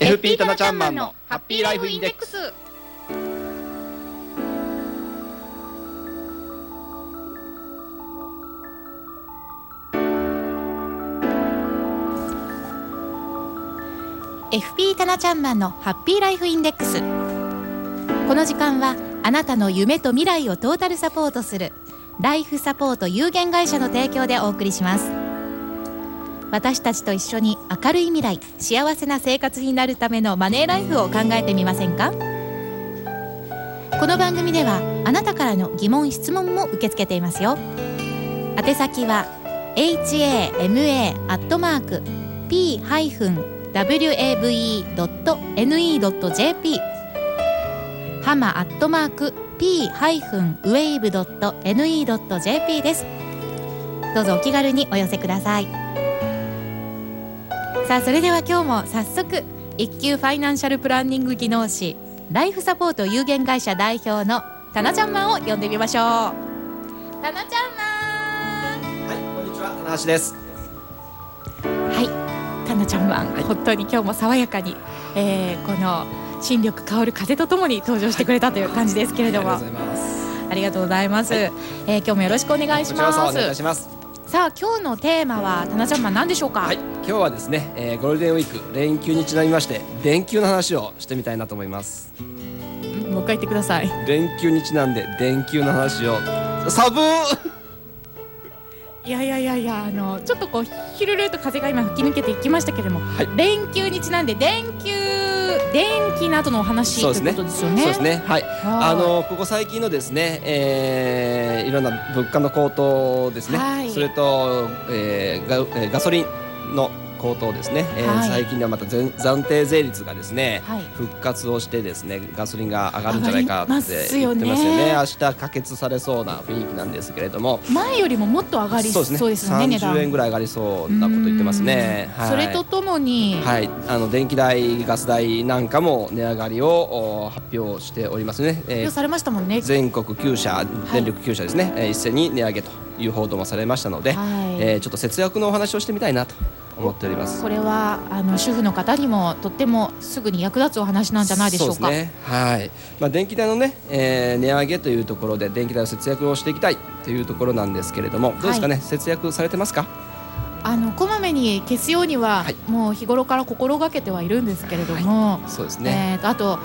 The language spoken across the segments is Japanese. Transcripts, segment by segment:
FP タナちゃんマンのハッピーライフインデックス。FP タナちゃんマンのハッピーライフインデックス。この時間はあなたの夢と未来をトータルサポートするライフサポート有限会社の提供でお送りします。私たちと一緒に明るい未来幸せな生活になるためのマネーライフを考えてみませんか？この番組ではあなたからの疑問質問も受け付けていますよ。宛先は hama.p-wave.ne.jp ハマアットマーク p-wave.ne.jp です。どうぞお気軽にお寄せください。さあそれでは今日も早速一級ファイナンシャルプランニング技能士ライフサポート有限会社代表のタナちゃんマンを呼んでみましょう。タナちゃんマはいこんにちは棚橋です。ンはいタナちゃんマン、はい。本当に今日も爽やかに、えーこの新緑香る風とともに登場してくれたという感じですけれども、ありがとうございます。ありがとうございます、はい。えー今日もよろしくお願いしまこちらこそお願いすしますさあ今日のテーマはタナちゃんマン何でしょうか？はい今日はですね、えー、ゴールデンウィーク連休にちなみまして連休の話をしてみたいなと思います。もう一回言ってください。連休にちなんで連休の話を。サブー！いやいやいやいやあのちょっとこうヒルルと風が今吹き抜けていきましたけれども、はい。連休にちなんで連休電気などのお話ということですよね。そうですね。はい。はい。あのここ最近のですね、えーいろんな物価の高騰ですね、はい。それと、えーガえーガソリンの高騰ですね、えーはい。最近ではまた全暫定税率がですね、はい。復活をしてですねガソリンが上がるんじゃないかって言ってますよね。明日可決されそうな雰囲気なんですけれども。前よりももっと上がりそうですよね。値段。30円ぐらい上がりそうなこと言ってますね。う。ん。はい。それとともに、はい、あの電気代、ガス代なんかも値上がりをお発表しておりますね。えーされましたもんね。全国9社、電力9社ですね、えー一斉に値上げという報道もされましたので、はいえーちょっと節約のお話をしてみたいなと思っております。これはあの主婦の方にもとってもすぐに役立つお話なんじゃないでしょうか。そうですね。はい。まあ電気代のね、えー値上げというところで電気代を節約をしていきたいというところなんですけれども、どうですかね、節約されてますか？あのこまめに消すようには、はいもう日頃から心がけてはいるんですけれども、そうですね。えーとあと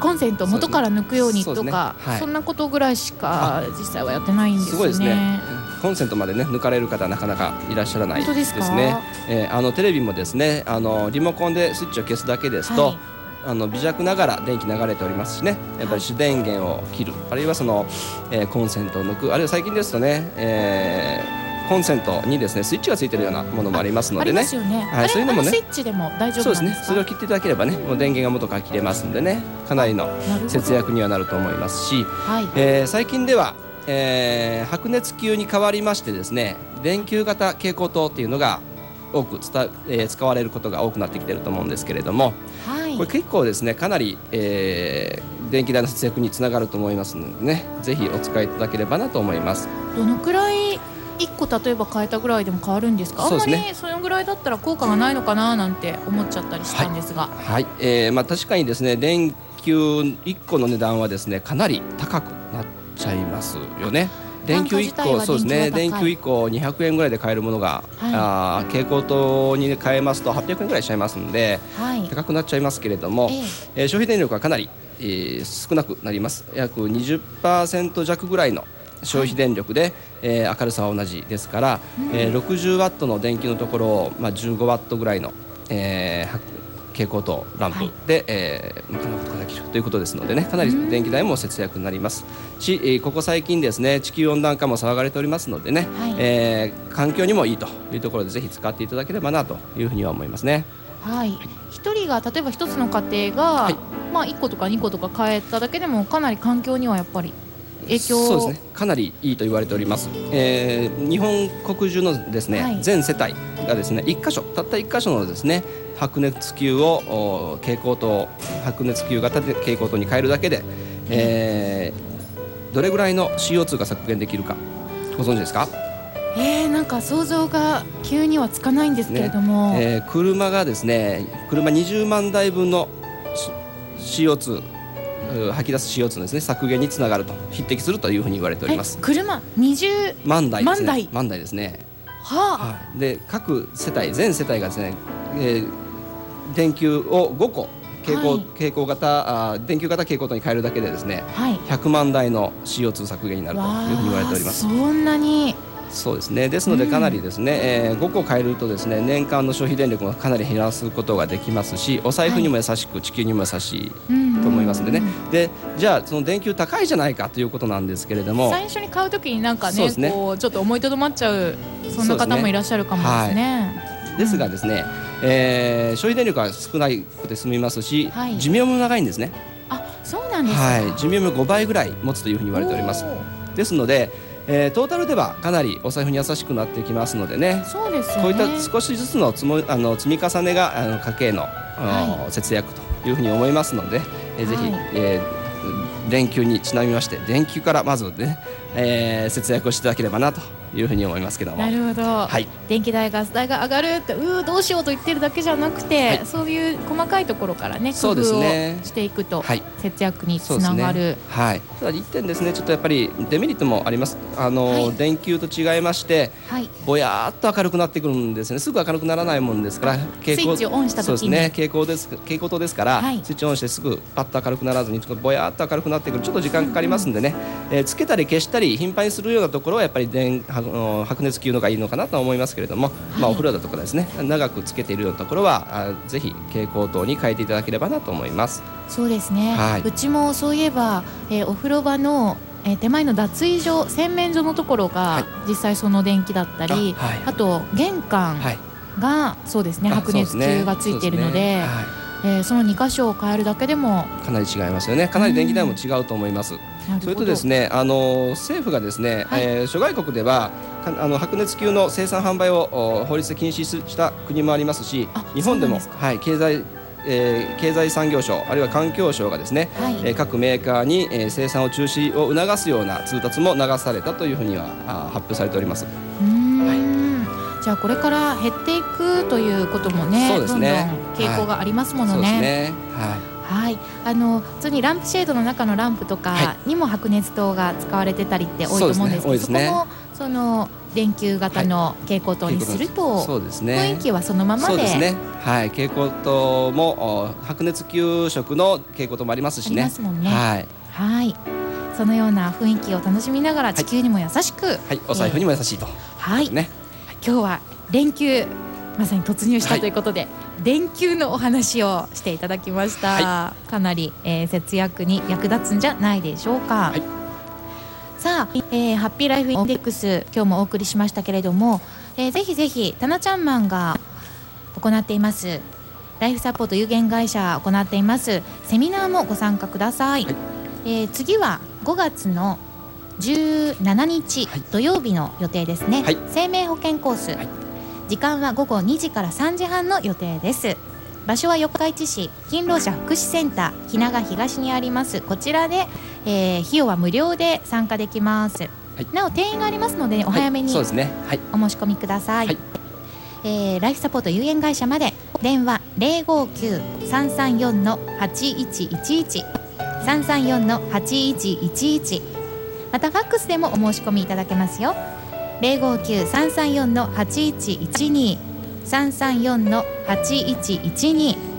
コンセントを元から抜くようにとかそ,、はいんなことぐらいしか実際はやってないんですよね。すごいですね。コンセントまでね抜かれる方なかなかいらっしゃらない本当ですか？ね。えーあのテレビもですね、あのリモコンでスイッチを消すだけですと。はいあの微弱ながら電気流れておりますしねやっぱり主電源を切るあるいはその、えーコンセントを抜くあるいは最近ですとね、えーコンセントにですねスイッチがついてるようなものもありますのでね。はいそういうのもねあスイッチでも大丈そうですね。それを切っていただければねもう電源が元から切れますんでねかなりの節約にはなると思いますし、はい。えー最近では、えー白熱球に変わりましてですね電球型蛍光灯っていうのが多く伝、えー使われることが多くなってきていると思うんですけれどもはいこれ結構ですねかなり、えー電気代の節約につながると思いますのでねぜひお使いいただければなと思いますどのくらい一個例えば変えたぐらいでも変わるんですか？あんまりそのぐらいだったら効果がないのかななんて思っちゃったりしたんですが。はい、えーまあ、確かにですね電球1個の値段はですねかなり高くなっちゃいますよね。電球1単価自体は個そうですね。電球電球は高い1個200円ぐらいで買えるものが、はい。あー蛍光灯に変えますと800円ぐらいしちゃいますんではい。高くなっちゃいますけれども、ええ。えー消費電力はかなり、えー少なくなります。約20%弱ぐらいの消費電力で、えー明るさは同じですから、えー60ワットの電気のところを、まあ、15ワットぐらいの、えーは蛍光灯ランプで、えー賄うことができるということですのでねかなり電気代も節約になります。し、えーここ最近ですね地球温暖化も騒がれておりますのでね、はい。えー環境にもいいというところでぜひ使っていただければなというふうには思いますね。はい。一人が例えば一つの家庭が、はい。まあ一個とか二個とか変えただけでもかなり環境にはやっぱり影響そうですね。かなりいいと言われております、えー日本国中のですね、はい。全世帯がですね一箇所たった一箇所のですね白熱球をお蛍光灯白熱球型で蛍光灯に変えるだけで、えーどれぐらいの CO2 が削減できるかご存知ですか？えー、なんか想像が急にはつかないんですけれども、ねえー、車がですね車20万台分の CO2 吐き出す CO2 ですね削減につながると匹敵するというふうに言われております。車20万台ですね。万台。万台ですねはあ、はい、で各世帯全世帯がですね、えー、電球を5個蛍光,、蛍光型あ電球型蛍光灯に変えるだけでですね、はい、100万台の CO2 削減になるというふうに言われております。そんなにそうですね。ですのでかなりですね、うん、えー、5個変えるとですね年間の消費電力がかなり減らすことができますしお財布にも優しく、はい、地球にも優しいと思いますんでね、でじゃあその電球高いじゃないかということなんですけれども最初に買うときになんかねね。こうちょっと思いとどまっちゃうそんな方もいらっしゃるかもですね。ですがですね、えー、消費電力が少ないくて済みますし、はい、寿命も長いんですね。あそうなんですはい、寿命も5倍ぐらい持つというふうに言われております。ですので、えー、トータルではかなりお財布に優しくなってきますのでね。そうです、ね、こういった少しずつのつもあの積み重ねがあの家計の、はい、節約というふうに思いますので、えー、ぜひ、はい、えー、連休にちなみまして連休からまずね、えー、節約をしていただければなというふうに思いますけども。なるほど、はい、電気代ガス代が上がるってうどうしようと言ってるだけじゃなくて、はい、そういう細かいところからね工夫をしていくと、節約につながる、ね、はい、ただ一点ですねちょっとやっぱりデメリットもあります。あの、はい、電球と違いまして、はい、ぼやっと明るくなってくるんですね。すぐ明るくならないもんですから蛍光スイッチオンした時に。そうですね。蛍光です蛍光灯ですから、スイッチオンしてすぐパッと明るくならずにちょっとぼやっと明るくなってくる。ちょっと時間かかりますんでね、うん、えー、つけたり消したり頻繁にするようなところはやっぱり電白熱球のがいいのかなと思いますけれども、はい、まあ、お風呂だとかですね長くつけているようなところはあぜひ蛍光灯に変えていただければなと思います。そうですね、はい、うちもそういえば、えー、お風呂場のえー、手前の脱衣所洗面所のところが実際その電気だったり、はい、あと玄関がそうですね白熱球がついているので。えー、その2箇所を変えるだけでもかなり違いますよね。かなり電気代も違うと思います、それとですねあの政府がですね、はい、えー、諸外国ではあの白熱球の生産販売を法律で禁止した国もありますし日本でもはい経済えー、経済産業省あるいは環境省がですね、はい、えー、各メーカーに、えー、生産を中止を促すような通達も流されたというふうにはあ発表されております。じゃあこれから減っていくということもね、ね。どんどん傾向がありますものね。はい、ね。はい、はい、あの普通にランプシェードの中のランプとかにも白熱灯が使われてたりって多いと思うんですけど、そ、ね。ね、こもその電球型の蛍光灯にすると、はい、そうですね、雰囲気はそのままで。ですね。はい、蛍光灯も白熱球色の蛍光灯もありますしね。ありますもんね。はい。はい。そのような雰囲気を楽しみながら地球にも優しく、はい、はい、お財布にも優しいと、はい。ね今日は連休まさに突入したということで、はい、連休のお話をしていただきました、はい、かなり、えー、節約に役立つんじゃないでしょうか、はい、さあ、えー、ハッピーライフインデックス今日もお送りしましたけれども、えー、ぜひぜひタナちゃんマンが行っています。ライフサポート有限会社行っています。セミナーもご参加ください、はい、えー、次は5月の17日土曜日の予定ですね、はい、生命保険コース、はい、時間は午後2時から3時半の予定です。場所は四日市市勤労者福祉センター日永東にあります。こちらで、えー、費用は無料で参加できます、はい、なお定員がありますので、ね、お早めに、お申し込みください、はい、えー、ライフサポート有限会社まで電話059-334-8111 334-8111またファックスでもお申し込みいただけますよ。059-334の8112 334の8112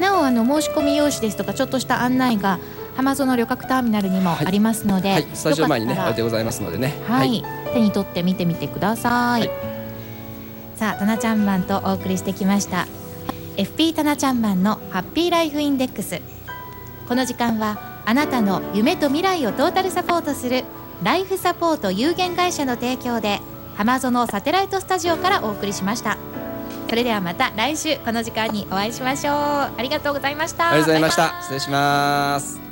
なおあの申し込み用紙ですとかちょっとした案内が浜園旅客ターミナルにもありますので、はい。はい、スタジオ前にね置いてございますのでね。はい、はい、手に取って見てみてください、さあタナちゃんマンとお送りしてきました。FP タナちゃんマンのハッピーライフインデックス。この時間はあなたの夢と未来をトータルサポートするライフサポート有限会社の提供で浜園サテライトスタジオからお送りしました。それではまた来週この時間にお会いしましょう。ありがとうございました。ありがとうございました。失礼します